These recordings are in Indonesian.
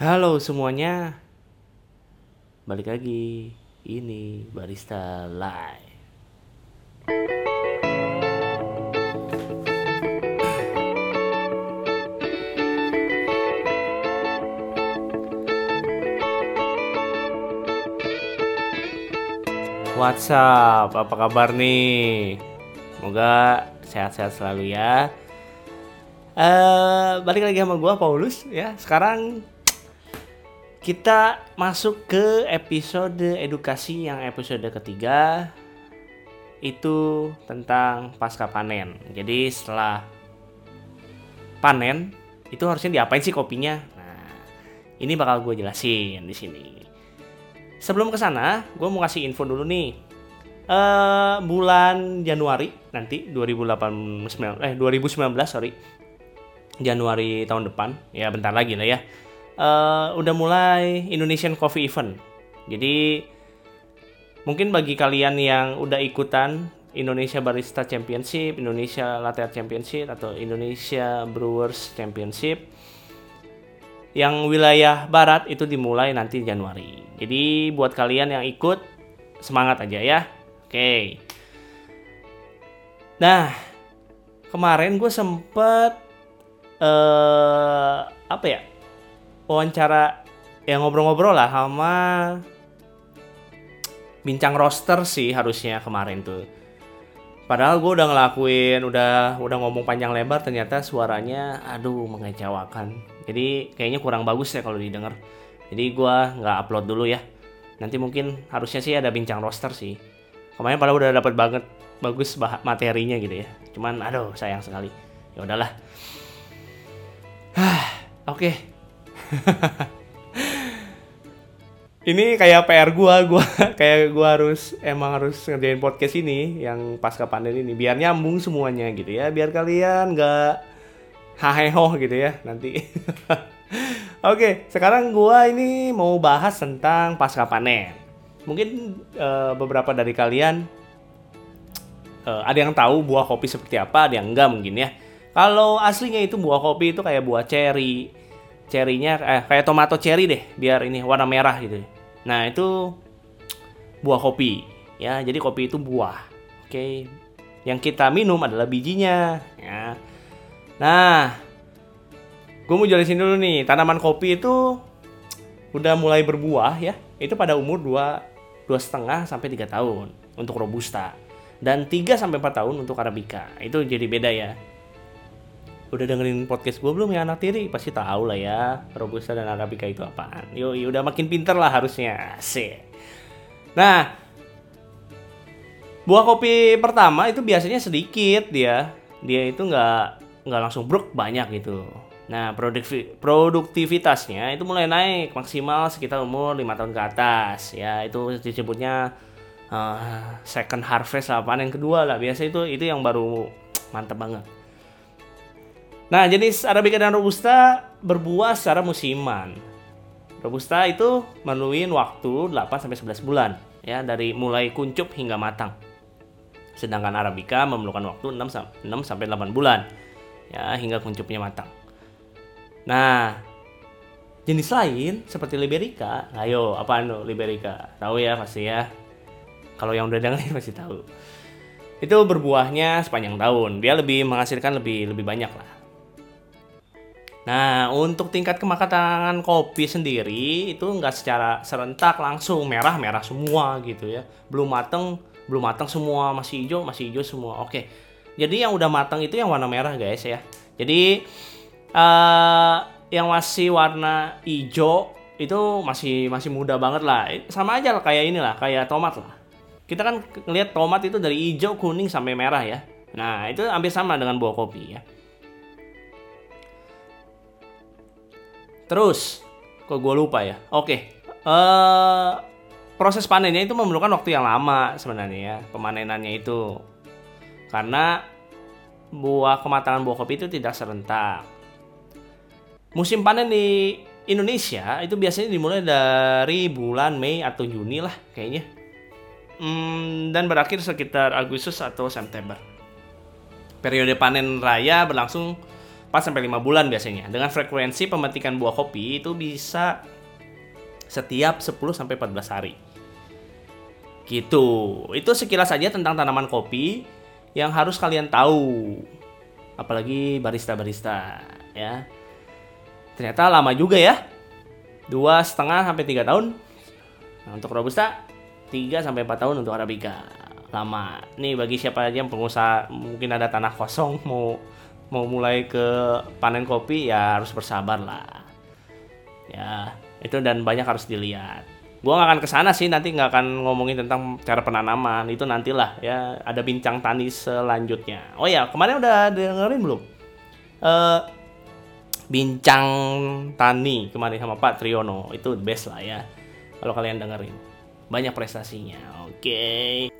Halo semuanya. Balik lagi. Ini Barista Live. WhatsApp, apa kabar nih? Semoga sehat-sehat selalu ya. Eh, balik lagi sama gua Paulus ya. Sekarang kita masuk ke episode edukasi yang episode ketiga itu tentang pasca panen. Jadi setelah panen itu harusnya diapain sih kopinya? Nah, ini bakal gue jelasin di sini. Sebelum ke sana, gue mau kasih info dulu nih. Eh bulan Januari nanti 2018 eh 2019 sorry Januari tahun depan ya bentar lagi lah ya eh, udah mulai Indonesian Coffee Event. Jadi mungkin bagi kalian yang udah ikutan Indonesia Barista Championship Indonesia Latte Championship atau Indonesia Brewers Championship yang wilayah barat itu dimulai nanti Januari. Jadi buat kalian yang ikut semangat aja ya. Oke. Nah kemarin gue sempet eh apa ya wawancara yang ngobrol-ngobrol lah sama bincang roster sih harusnya kemarin tuh. Padahal gue udah ngelakuin udah udah ngomong panjang lebar ternyata suaranya aduh mengecewakan. Jadi kayaknya kurang bagus ya kalau didengar. Jadi gue nggak upload dulu ya. Nanti mungkin harusnya sih ada bincang roster sih. Kemarin padahal udah dapat banget bagus bah- materinya gitu ya. Cuman aduh sayang sekali. Ya udahlah. Oke. ini kayak PR gua, gua kayak gua harus emang harus ngerjain podcast ini yang pasca panen ini biar nyambung semuanya gitu ya, biar kalian nggak haheho gitu ya nanti. Oke, sekarang gua ini mau bahas tentang pasca panen. Mungkin eh, beberapa dari kalian eh, ada yang tahu buah kopi seperti apa, ada yang enggak mungkin ya. Kalau aslinya itu buah kopi itu kayak buah cherry. Cherrynya eh, kayak tomato cherry deh, biar ini warna merah gitu. Nah, itu buah kopi ya. Jadi kopi itu buah. Oke. Yang kita minum adalah bijinya ya. Nah, gue mau jelasin dulu nih, tanaman kopi itu udah mulai berbuah ya. Itu pada umur 2 dua setengah sampai 3 tahun untuk robusta dan 3 sampai 4 tahun untuk arabica. Itu jadi beda ya udah dengerin podcast gue belum ya anak tiri? Pasti tahu lah ya robusta dan arabica itu apaan. Yo udah makin pinter lah harusnya. Sih nah buah kopi pertama itu biasanya sedikit dia. Dia itu nggak nggak langsung bruk banyak gitu. Nah produkti- produktivitasnya itu mulai naik maksimal sekitar umur lima tahun ke atas. Ya itu disebutnya uh, second harvest lah panen kedua lah. Biasa itu itu yang baru mantep banget Nah, jenis Arabica dan Robusta berbuah secara musiman. Robusta itu menuin waktu 8 sampai 11 bulan ya dari mulai kuncup hingga matang. Sedangkan Arabica memerlukan waktu 6 sam- 6 sampai 8 bulan ya hingga kuncupnya matang. Nah, jenis lain seperti Liberica, ayo apa anu Liberica? Tahu ya pasti ya. Kalau yang udah dengerin pasti tahu. Itu berbuahnya sepanjang tahun. Dia lebih menghasilkan lebih lebih banyak lah. Nah, untuk tingkat kematangan kopi sendiri itu nggak secara serentak langsung merah-merah semua gitu ya. Belum mateng, belum mateng semua, masih hijau, masih hijau semua. Oke. Jadi yang udah mateng itu yang warna merah guys ya. Jadi eh yang masih warna hijau itu masih masih muda banget lah. Sama aja lah kayak inilah, kayak tomat lah. Kita kan ngelihat tomat itu dari hijau, kuning sampai merah ya. Nah, itu hampir sama dengan buah kopi ya. Terus, kok gue lupa ya? Oke, eh proses panennya itu memerlukan waktu yang lama sebenarnya ya, pemanenannya itu. Karena buah kematangan buah kopi itu tidak serentak. Musim panen di Indonesia itu biasanya dimulai dari bulan Mei atau Juni lah kayaknya. Hmm, dan berakhir sekitar Agustus atau September. Periode panen raya berlangsung sampai 5 bulan biasanya. Dengan frekuensi pemetikan buah kopi itu bisa setiap 10 sampai 14 hari. Gitu. Itu sekilas saja tentang tanaman kopi yang harus kalian tahu. Apalagi barista-barista ya. Ternyata lama juga ya. Dua setengah sampai tiga tahun. Nah, untuk robusta 3 sampai 4 tahun untuk arabica. Lama. Nih bagi siapa aja yang pengusaha mungkin ada tanah kosong mau mau mulai ke panen kopi ya harus bersabar lah. Ya, itu dan banyak harus dilihat. Gua nggak akan ke sana sih nanti nggak akan ngomongin tentang cara penanaman itu nantilah ya ada bincang tani selanjutnya. Oh ya kemarin udah dengerin belum? Uh, bincang tani kemarin sama Pak Triyono itu best lah ya kalau kalian dengerin banyak prestasinya oke okay.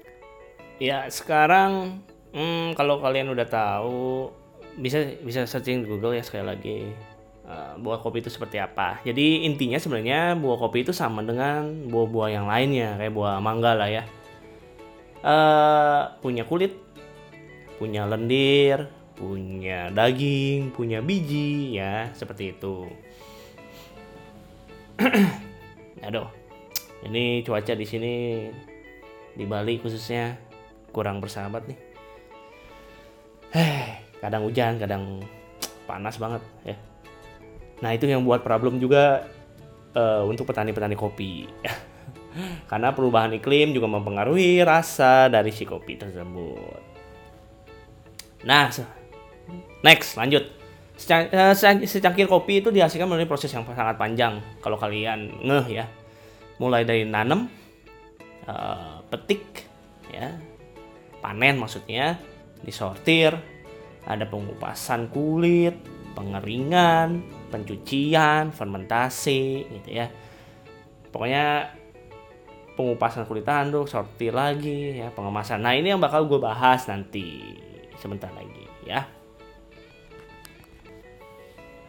ya sekarang hmm, kalau kalian udah tahu bisa bisa searching di Google ya sekali lagi uh, buah kopi itu seperti apa jadi intinya sebenarnya buah kopi itu sama dengan buah-buah yang lainnya kayak buah mangga lah ya uh, punya kulit punya lendir punya daging, punya biji ya, seperti itu. Aduh. Ini cuaca di sini di Bali khususnya kurang bersahabat nih. Heh, kadang hujan, kadang panas banget ya. Nah, itu yang buat problem juga uh, untuk petani-petani kopi. Karena perubahan iklim juga mempengaruhi rasa dari si kopi tersebut. Nah, Next, lanjut. Eh, secangkir kopi itu dihasilkan melalui proses yang sangat panjang. Kalau kalian ngeh ya, mulai dari nanam, uh, petik, ya, panen maksudnya, disortir, ada pengupasan kulit, pengeringan, pencucian, fermentasi, gitu ya. Pokoknya pengupasan kulit tanduk, sortir lagi, ya, pengemasan. Nah ini yang bakal gue bahas nanti sebentar lagi, ya.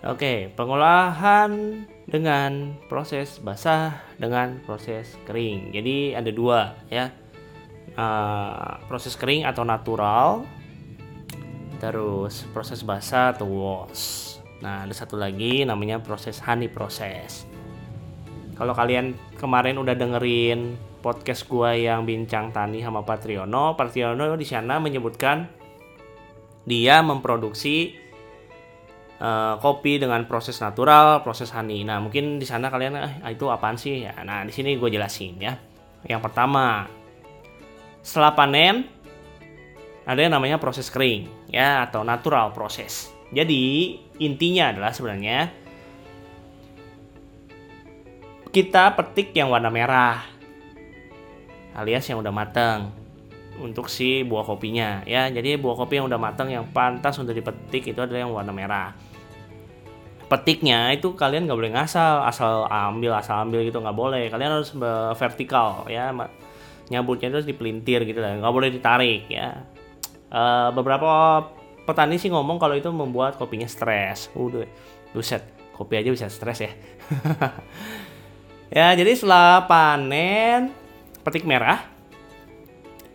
Oke, pengolahan dengan proses basah dengan proses kering. Jadi ada dua ya, uh, proses kering atau natural, terus proses basah atau wash. Nah ada satu lagi namanya proses honey proses. Kalau kalian kemarin udah dengerin podcast gua yang bincang tani sama Patriono, Patriono di sana menyebutkan dia memproduksi uh, kopi dengan proses natural, proses honey. Nah, mungkin di sana kalian eh, itu apaan sih? Ya, nah, di sini gue jelasin ya. Yang pertama, setelah panen ada yang namanya proses kering ya atau natural proses. Jadi, intinya adalah sebenarnya kita petik yang warna merah alias yang udah matang untuk si buah kopinya ya. Jadi buah kopi yang udah matang yang pantas untuk dipetik itu adalah yang warna merah. Petiknya itu kalian nggak boleh ngasal asal ambil asal ambil gitu nggak boleh. Kalian harus vertikal ya. Nyabutnya itu harus dipelintir gitu lah nggak boleh ditarik ya uh, beberapa petani sih ngomong kalau itu membuat kopinya stres. Udah buset kopi aja bisa stres ya. Ya jadi setelah panen petik merah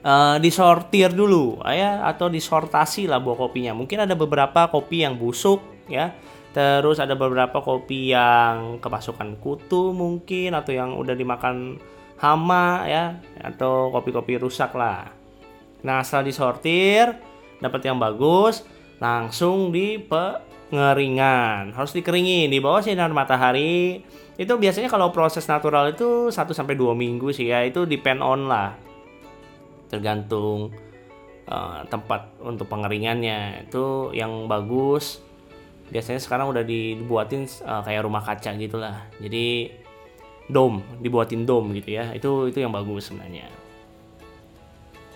uh, disortir dulu ya atau disortasi lah buah kopinya. Mungkin ada beberapa kopi yang busuk ya. Terus ada beberapa kopi yang kemasukan kutu mungkin atau yang udah dimakan hama ya atau kopi-kopi rusak lah. Nah, setelah disortir dapat yang bagus, langsung di pengeringan. Harus dikeringin di bawah sinar matahari. Itu biasanya kalau proses natural itu 1 sampai 2 minggu sih ya. Itu depend on lah. Tergantung uh, tempat untuk pengeringannya. Itu yang bagus biasanya sekarang udah dibuatin uh, kayak rumah kaca gitulah jadi dom dibuatin dom gitu ya itu itu yang bagus sebenarnya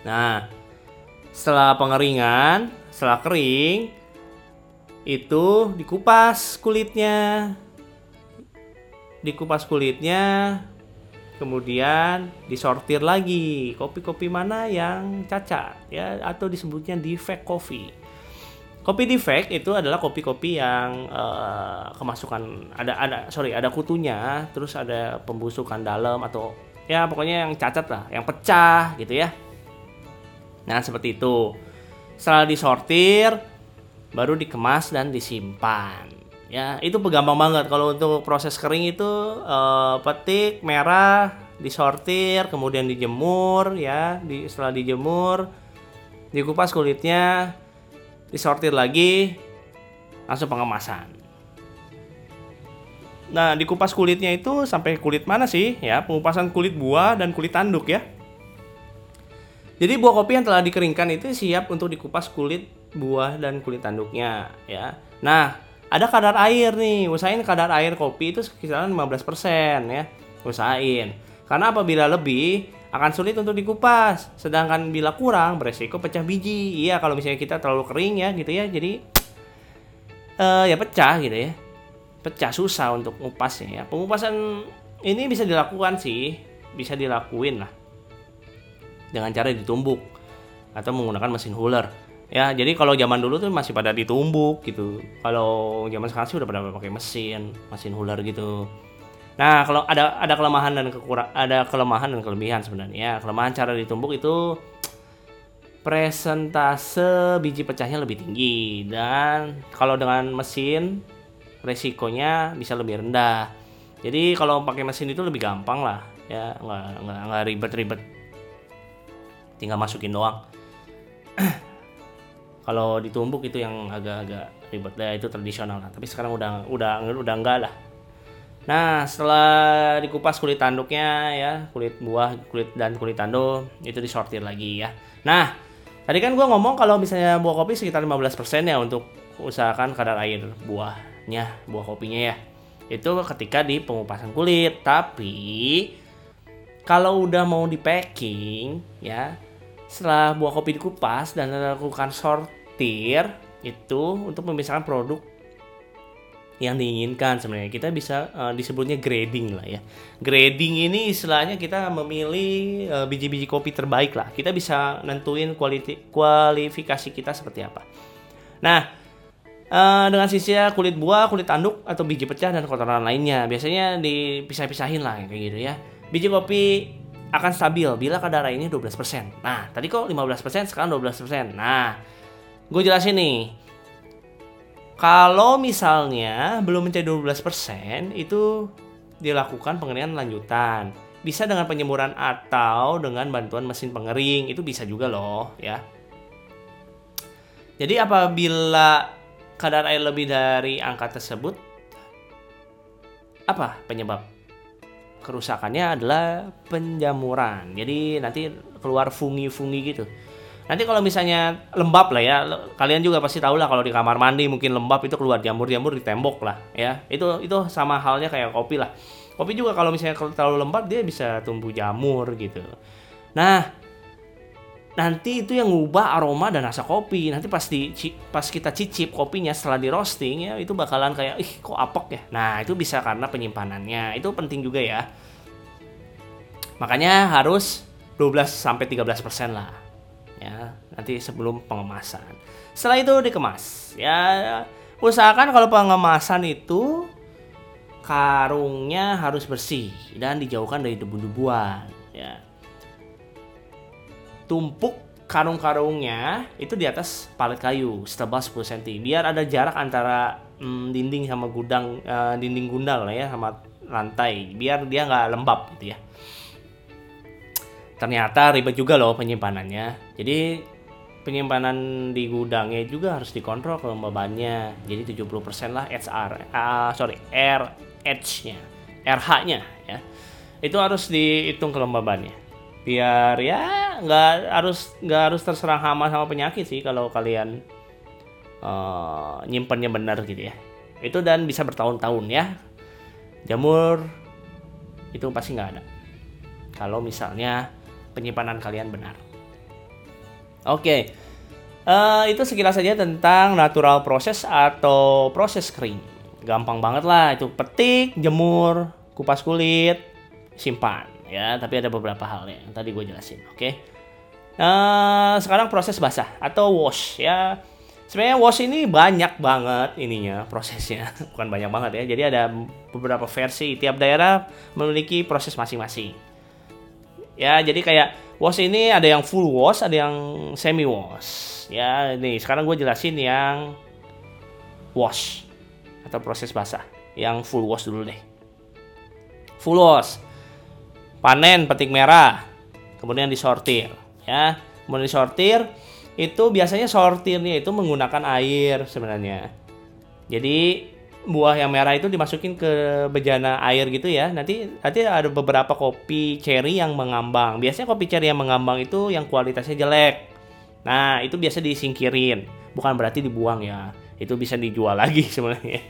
nah setelah pengeringan setelah kering itu dikupas kulitnya. Dikupas kulitnya kemudian disortir lagi. Kopi-kopi mana yang cacat ya? Atau disebutnya defect coffee. Kopi defect itu adalah kopi-kopi yang uh, kemasukan ada ada sorry ada kutunya, terus ada pembusukan dalam atau ya pokoknya yang cacat lah, yang pecah gitu ya. Nah seperti itu. Setelah disortir, baru dikemas dan disimpan. Ya itu gampang banget. Kalau untuk proses kering itu uh, petik merah disortir kemudian dijemur ya di setelah dijemur dikupas kulitnya disortir lagi langsung pengemasan. Nah dikupas kulitnya itu sampai kulit mana sih? Ya pengupasan kulit buah dan kulit tanduk ya jadi buah kopi yang telah dikeringkan itu siap untuk dikupas kulit buah dan kulit tanduknya ya. Nah ada kadar air nih. Usahain kadar air kopi itu kisaran 15% ya. Usahain. Karena apabila lebih akan sulit untuk dikupas. Sedangkan bila kurang beresiko pecah biji. Iya kalau misalnya kita terlalu kering ya gitu ya. Jadi uh, ya pecah gitu ya. Pecah susah untuk ngupasnya ya. Pengupasan ini bisa dilakukan sih. Bisa dilakuin lah dengan cara ditumbuk atau menggunakan mesin huller ya jadi kalau zaman dulu tuh masih pada ditumbuk gitu. Kalau zaman sekarang sih udah pada pakai mesin mesin huler gitu. Nah kalau ada ada kelemahan dan kekurang ada kelemahan dan kelebihan sebenarnya. Kelemahan cara ditumbuk itu presentase biji pecahnya lebih tinggi dan kalau dengan mesin resikonya bisa lebih rendah. Jadi kalau pakai mesin itu lebih gampang lah. Ya nggak nggak nggak ribet-ribet tinggal masukin doang. Kalau ditumbuk itu yang agak-agak ribet ya itu tradisional lah. Tapi sekarang udah udah udah enggak lah. Nah setelah dikupas kulit tanduknya ya kulit buah kulit dan kulit tanduk itu disortir lagi ya. Nah tadi kan gue ngomong kalau misalnya buah kopi sekitar 15% ya untuk usahakan kadar air buahnya buah kopinya ya. Itu ketika di pengupasan kulit. Tapi kalau udah mau di packing ya setelah buah kopi dikupas dan dilakukan sort sortir itu untuk memisahkan produk yang diinginkan. Sebenarnya kita bisa uh, disebutnya grading lah ya. Grading ini istilahnya kita memilih uh, biji-biji kopi terbaik lah. Kita bisa nentuin kualiti kualifikasi kita seperti apa. Nah uh, dengan sisa kulit buah kulit tanduk atau biji pecah dan kotoran lainnya. Biasanya dipisah-pisahin lah kayak gitu ya. Biji kopi akan stabil bila kadar airnya 12%. Nah, tadi kok 15%, sekarang 12%. Nah, gue jelasin nih. Kalau misalnya belum mencapai 12% itu dilakukan pengeringan lanjutan. Bisa dengan penyemuran atau dengan bantuan mesin pengering. Itu bisa juga loh ya. Jadi apabila kadar air lebih dari angka tersebut apa penyebab kerusakannya adalah penjamuran jadi nanti keluar fungi-fungi gitu Nanti kalau misalnya lembab lah ya, kalian juga pasti tahu lah kalau di kamar mandi mungkin lembab itu keluar jamur-jamur di tembok lah ya. Itu itu sama halnya kayak kopi lah. Kopi juga kalau misalnya terlalu lembab dia bisa tumbuh jamur gitu. Nah, nanti itu yang ngubah aroma dan rasa kopi. Nanti pas di pas kita cicip kopinya setelah di roasting ya itu bakalan kayak ih kok apok ya. Nah, itu bisa karena penyimpanannya. Itu penting juga ya. Makanya harus 12 sampai 13% lah ya nanti sebelum pengemasan setelah itu dikemas ya usahakan kalau pengemasan itu karungnya harus bersih dan dijauhkan dari debu-debuan ya tumpuk karung-karungnya itu di atas palet kayu setebal 10 cm biar ada jarak antara mm, dinding sama gudang uh, dinding gundal ya sama lantai biar dia nggak lembab gitu ya ternyata ribet juga loh penyimpanannya. Jadi penyimpanan di gudangnya juga harus dikontrol kelembabannya. Jadi 70% lah HR, uh, ah, sorry RH-nya, RH-nya ya. Itu harus dihitung kelembabannya. Biar ya nggak harus nggak harus terserang hama sama penyakit sih kalau kalian uh, nyimpennya benar gitu ya. Itu dan bisa bertahun-tahun ya. Jamur itu pasti nggak ada. Kalau misalnya penyimpanan kalian benar. Oke, uh, itu sekilas saja tentang natural proses atau proses kering. Gampang banget lah, itu petik, jemur, kupas kulit, simpan. Ya, tapi ada beberapa hal yang tadi gue jelasin. Oke. Uh, sekarang proses basah atau wash ya. Sebenarnya wash ini banyak banget ininya prosesnya, bukan banyak banget ya. Jadi ada beberapa versi, tiap daerah memiliki proses masing-masing ya jadi kayak wash ini ada yang full wash ada yang semi wash ya nih sekarang gue jelasin yang wash atau proses basah yang full wash dulu deh full wash panen petik merah kemudian disortir ya kemudian disortir itu biasanya sortirnya itu menggunakan air sebenarnya jadi buah yang merah itu dimasukin ke bejana air gitu ya. Nanti nanti ada beberapa kopi cherry yang mengambang. Biasanya kopi cherry yang mengambang itu yang kualitasnya jelek. Nah, itu biasa disingkirin. Bukan berarti dibuang ya. Itu bisa dijual lagi sebenarnya.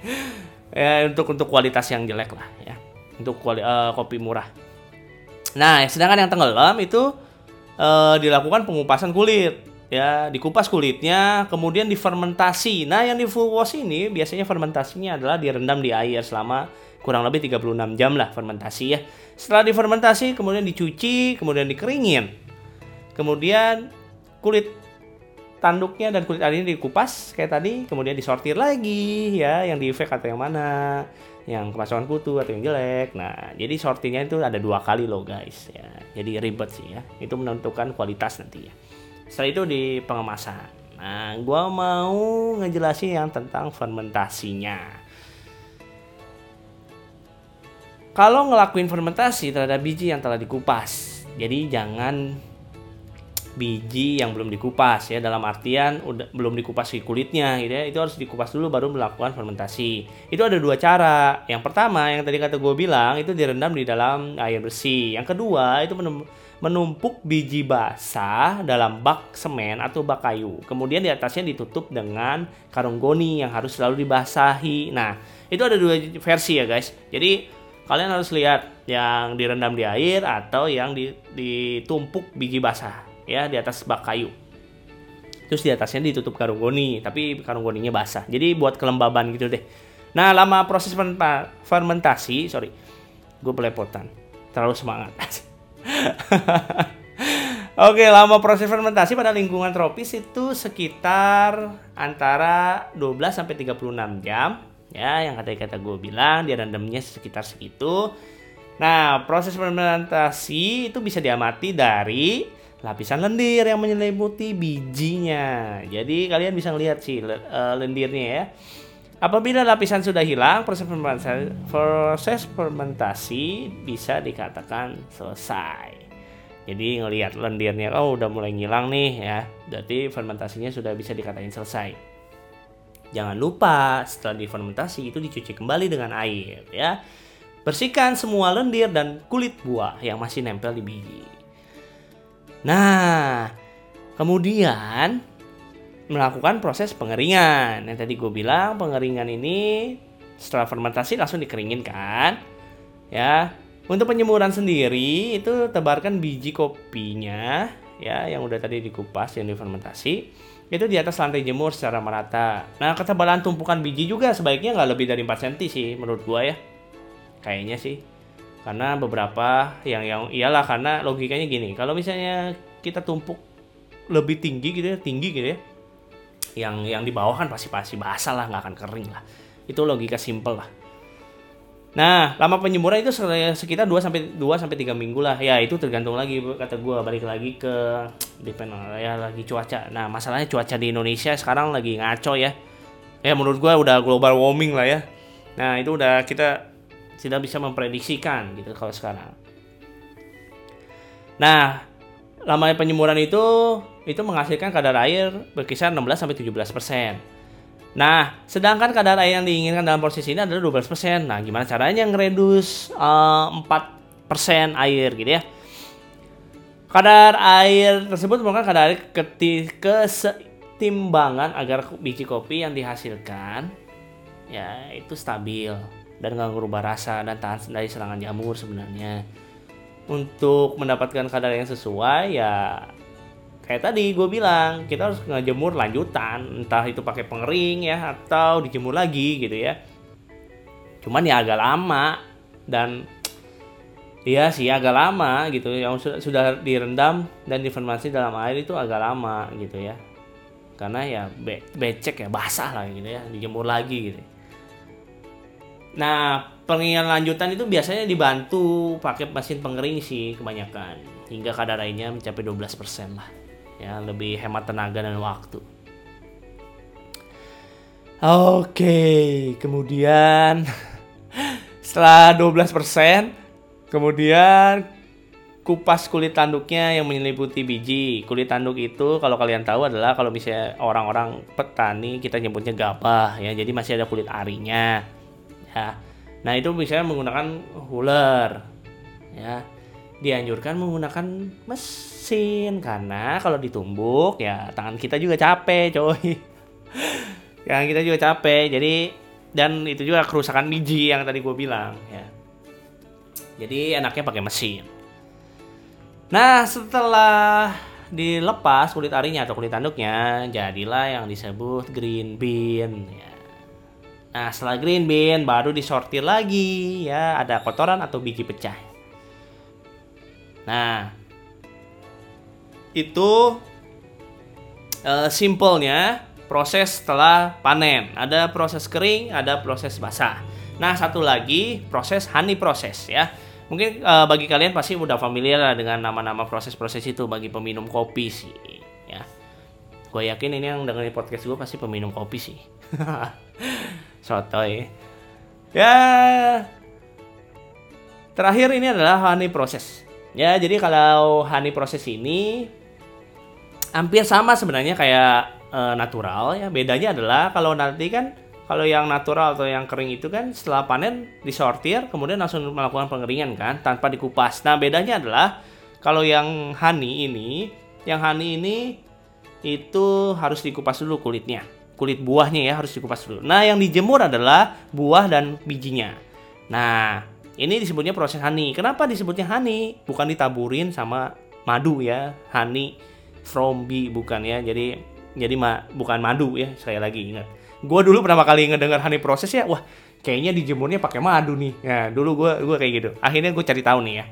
ya untuk untuk kualitas yang jelek lah ya. Untuk kuali, uh, kopi murah. Nah, sedangkan yang tenggelam itu uh, dilakukan pengupasan kulit ya. Dikupas kulitnya kemudian difermentasi. Nah yang di full wash ini biasanya fermentasinya adalah direndam di air selama kurang lebih 36 jam lah fermentasi ya. Setelah difermentasi kemudian dicuci kemudian dikeringin. Kemudian kulit tanduknya dan kulit airnya dikupas kayak tadi kemudian disortir lagi ya yang di efek atau yang mana yang kemasukan kutu atau yang jelek nah jadi sortirnya itu ada dua kali loh guys ya jadi ribet sih ya itu menentukan kualitas nanti ya setelah itu di pengemasan. Nah, gue mau ngejelasin yang tentang fermentasinya. Kalau ngelakuin fermentasi terhadap biji yang telah dikupas, jadi jangan biji yang belum dikupas ya dalam artian udah belum dikupas di kulitnya gitu ya itu harus dikupas dulu baru melakukan fermentasi itu ada dua cara yang pertama yang tadi kata gue bilang itu direndam di dalam air bersih yang kedua itu menumpuk biji basah dalam bak semen atau bak kayu. Kemudian di atasnya ditutup dengan karung goni yang harus selalu dibasahi. Nah, itu ada dua versi ya guys. Jadi kalian harus lihat yang direndam di air atau yang ditumpuk biji basah ya di atas bak kayu. Terus di atasnya ditutup karung goni, tapi karung goninya basah. Jadi buat kelembaban gitu deh. Nah, lama proses fermentasi, sorry, gue belepotan, terlalu semangat. Oke, lama proses fermentasi pada lingkungan tropis itu sekitar antara 12 sampai 36 jam. Ya, yang kata kata gue bilang dia rendamnya sekitar segitu. Nah, proses fermentasi itu bisa diamati dari lapisan lendir yang menyelimuti bijinya. Jadi kalian bisa lihat sih uh, lendirnya ya. Apabila lapisan sudah hilang, proses fermentasi, proses fermentasi bisa dikatakan selesai. Jadi ngelihat lendirnya oh udah mulai ngilang nih ya. Berarti fermentasinya sudah bisa dikatakan selesai. Jangan lupa setelah difermentasi itu dicuci kembali dengan air ya. Bersihkan semua lendir dan kulit buah yang masih nempel di biji. Nah, kemudian melakukan proses pengeringan. Yang tadi gue bilang pengeringan ini setelah fermentasi langsung dikeringin kan. Ya, untuk penyemuran sendiri itu tebarkan biji kopinya ya yang udah tadi dikupas yang difermentasi itu di atas lantai jemur secara merata. Nah ketebalan tumpukan biji juga sebaiknya nggak lebih dari 4 cm sih menurut gua ya. Kayaknya sih. Karena beberapa yang yang iyalah karena logikanya gini, kalau misalnya kita tumpuk lebih tinggi gitu ya, tinggi gitu ya yang yang di bawah kan pasti pasti basah lah nggak akan kering lah. Itu logika simple lah. Nah lama penjemuran itu sekitar 2 sampai 2 sampai 3 minggu lah. Ya itu tergantung lagi kata gue balik lagi ke depend ya lagi cuaca. Nah masalahnya cuaca di Indonesia sekarang lagi ngaco ya. Ya menurut gue udah global warming lah ya. Nah itu udah kita tidak bisa memprediksikan gitu kalau sekarang nah lama penjemuran itu itu menghasilkan kadar air berkisar 16 sampai 17 persen. Nah, sedangkan kadar air yang diinginkan dalam proses ini adalah 12 persen. Nah, gimana caranya ngeredus uh, eh, 4 persen air gitu ya? Kadar air tersebut merupakan kadar air ketika kesetimbangan agar biji kopi yang dihasilkan ya itu stabil dan nggak merubah rasa dan tahan dari serangan jamur sebenarnya. Untuk mendapatkan kadar yang sesuai ya kayak tadi gue bilang kita harus ngejemur lanjutan. Entah itu pakai pengering ya atau dijemur lagi gitu ya. Cuman ya agak lama dan Iya sih agak lama gitu. Yang sudah direndam dan difermentasi dalam air itu agak lama gitu ya. Karena ya be becek ya basah lah gitu ya dijemur lagi gitu Nah, pengeringan lanjutan itu biasanya dibantu pakai mesin pengering sih kebanyakan. Hingga kadar airnya mencapai 12% lah. Ya, lebih hemat tenaga dan waktu. Oke, kemudian setelah 12%, kemudian kupas kulit tanduknya yang menyeliputi biji. Kulit tanduk itu kalau kalian tahu adalah kalau misalnya orang-orang petani kita nyebutnya gabah ya. Jadi masih ada kulit arinya. Ya. Nah, itu misalnya menggunakan huler. Ya. Dianjurkan menggunakan mesin karena kalau ditumbuk ya tangan kita juga capek, coy. yang kita juga capek jadi dan itu juga kerusakan biji yang tadi gue bilang ya jadi enaknya pakai mesin nah setelah dilepas kulit arinya atau kulit tanduknya jadilah yang disebut green bean ya. Nah setelah green bean baru disortir lagi ya ada kotoran atau biji pecah nah itu uh, simpelnya proses setelah panen. Ada proses kering, ada proses basah. Nah, satu lagi proses honey proses ya. Mungkin uh, bagi kalian pasti udah familiar dengan nama-nama proses-proses itu bagi peminum kopi sih ya. Gue yakin ini yang dengerin podcast gue pasti peminum kopi sih. Sotoy. Ya. Terakhir ini adalah honey proses. Ya, jadi kalau honey proses ini hampir sama sebenarnya kayak uh, natural ya. Bedanya adalah kalau nanti kan kalau yang natural atau yang kering itu kan setelah panen disortir kemudian langsung melakukan pengeringan kan tanpa dikupas. Nah, bedanya adalah kalau yang honey ini, yang honey ini itu harus dikupas dulu kulitnya. Kulit buahnya ya harus dikupas dulu. Nah, yang dijemur adalah buah dan bijinya. Nah, ini disebutnya proses honey. Kenapa disebutnya honey? Bukan ditaburin sama madu ya. Honey from bee bukan ya. Jadi jadi ma bukan madu ya sekali lagi ingat gue dulu pertama kali ngedengar honey proses ya wah kayaknya dijemurnya pakai madu nih ya dulu gue gue kayak gitu akhirnya gue cari tahu nih ya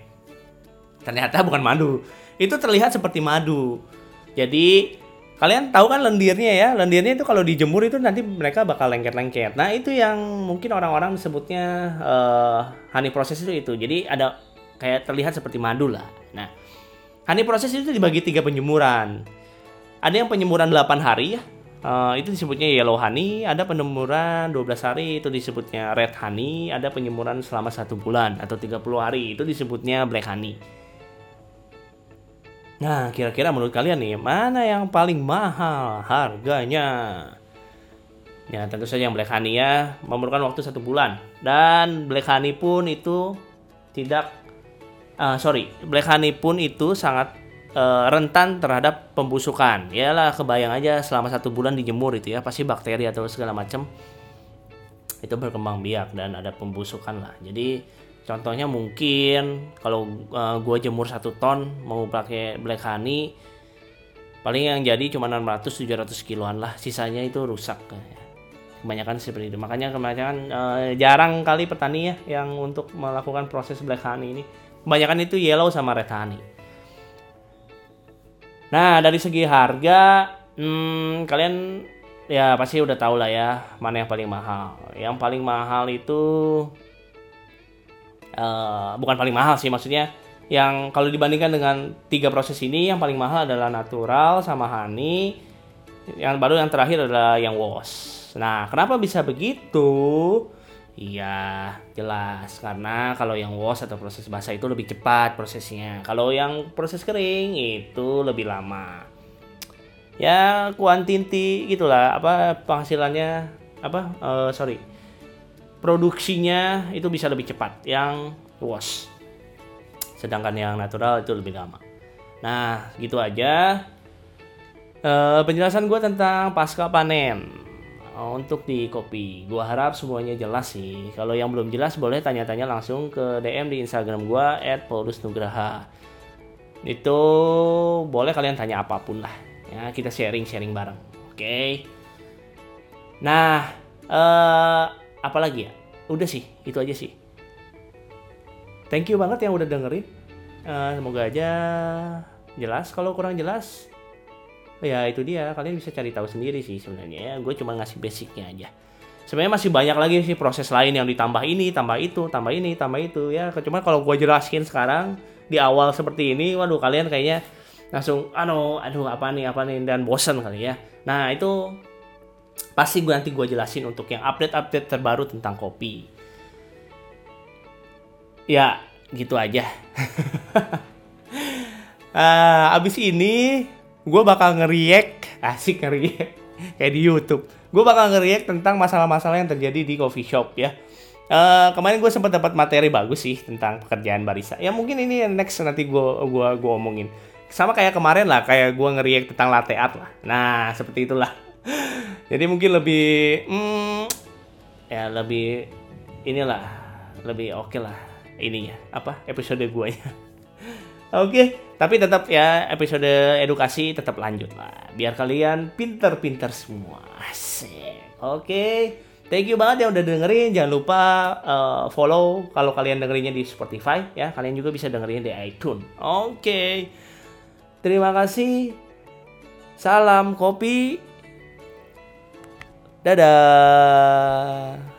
ternyata bukan madu itu terlihat seperti madu jadi kalian tahu kan lendirnya ya? Lendirnya itu kalau dijemur itu nanti mereka bakal lengket-lengket. Nah itu yang mungkin orang-orang sebutnya uh, honey proses itu itu. Jadi ada kayak terlihat seperti madu lah. Nah honey proses itu dibagi tiga penjemuran ada yang penyemuran 8 hari ya. Uh, itu disebutnya yellow honey, ada penyemuran 12 hari itu disebutnya red honey, ada penyemuran selama satu bulan atau 30 hari itu disebutnya black honey. Nah, kira-kira menurut kalian nih, mana yang paling mahal harganya? Ya, tentu saja yang black honey ya, memerlukan waktu satu bulan. Dan black honey pun itu tidak, uh, sorry, black honey pun itu sangat uh, rentan terhadap pembusukan. Yalah kebayang aja selama satu bulan dijemur itu ya pasti bakteri atau segala macam itu berkembang biak dan ada pembusukan lah. Jadi contohnya mungkin kalau uh, gue jemur satu ton mau pakai black honey paling yang jadi cuma 600-700 kiloan lah. Sisanya itu rusak kebanyakan seperti itu. Makanya kebanyakan uh, jarang kali petani ya yang untuk melakukan proses black honey ini. Kebanyakan itu yellow sama red honey. Nah, dari segi harga, hmm, kalian ya pasti udah tahu lah ya mana yang paling mahal. Yang paling mahal itu uh, bukan paling mahal sih, maksudnya yang kalau dibandingkan dengan tiga proses ini yang paling mahal adalah natural sama honey. Yang baru yang terakhir adalah yang wash. Nah, kenapa bisa begitu? Iya, jelas. Karena kalau yang wash atau proses basah itu lebih cepat prosesnya. Kalau yang proses kering itu lebih lama. Ya, kuantinti gitulah. Apa penghasilannya? Apa? Uh, sorry. Produksinya itu bisa lebih cepat. Yang wash. Sedangkan yang natural itu lebih lama. Nah, gitu aja. Uh, penjelasan gue tentang pasca panen untuk di kopi. Gua harap semuanya jelas sih. Kalau yang belum jelas boleh tanya-tanya langsung ke DM di Instagram gua @paulusnugraha. Itu boleh kalian tanya apa pun lah. Ya, kita sharing-sharing bareng. Oke. Okay? Nah, uh, apa lagi ya? Udah sih, itu aja sih. Thank you banget yang udah dengerin. Uh, semoga aja jelas. Kalau kurang jelas, ya itu dia kalian bisa cari tahu sendiri sih sebenarnya ya gue cuma ngasih basicnya aja sebenarnya masih banyak lagi sih proses lain yang ditambah ini tambah itu tambah ini tambah itu ya cuma kalau gue jelasin sekarang di awal seperti ini waduh kalian kayaknya langsung aduh aduh apa nih apa nih dan bosan kali ya nah itu pasti gue nanti gue jelasin untuk yang update-update terbaru tentang kopi. Ya, gitu aja. uh, abis ini gue bakal ngeriak, asik ngeriak, kayak di YouTube. Gue bakal ngeriak tentang masalah-masalah yang terjadi di coffee shop ya. Uh, kemarin gue sempat dapat materi bagus sih tentang pekerjaan barista. Ya mungkin ini next nanti gue gua gua omongin. Sama kayak kemarin lah, kayak gue ngeriak tentang latte art lah. Nah seperti itulah. Jadi mungkin lebih, hmm, ya lebih inilah, lebih oke okay lah ini ya apa episode gue ya. oke, okay, tapi tetap ya episode edukasi tetap lanjut lah. Biar kalian pinter-pinter semua. Oke. Okay. Thank you banget yang udah dengerin. Jangan lupa uh, follow kalau kalian dengerinnya di Spotify ya. Kalian juga bisa dengerin di iTunes. Oke. Okay. Terima kasih. Salam kopi. Dadah.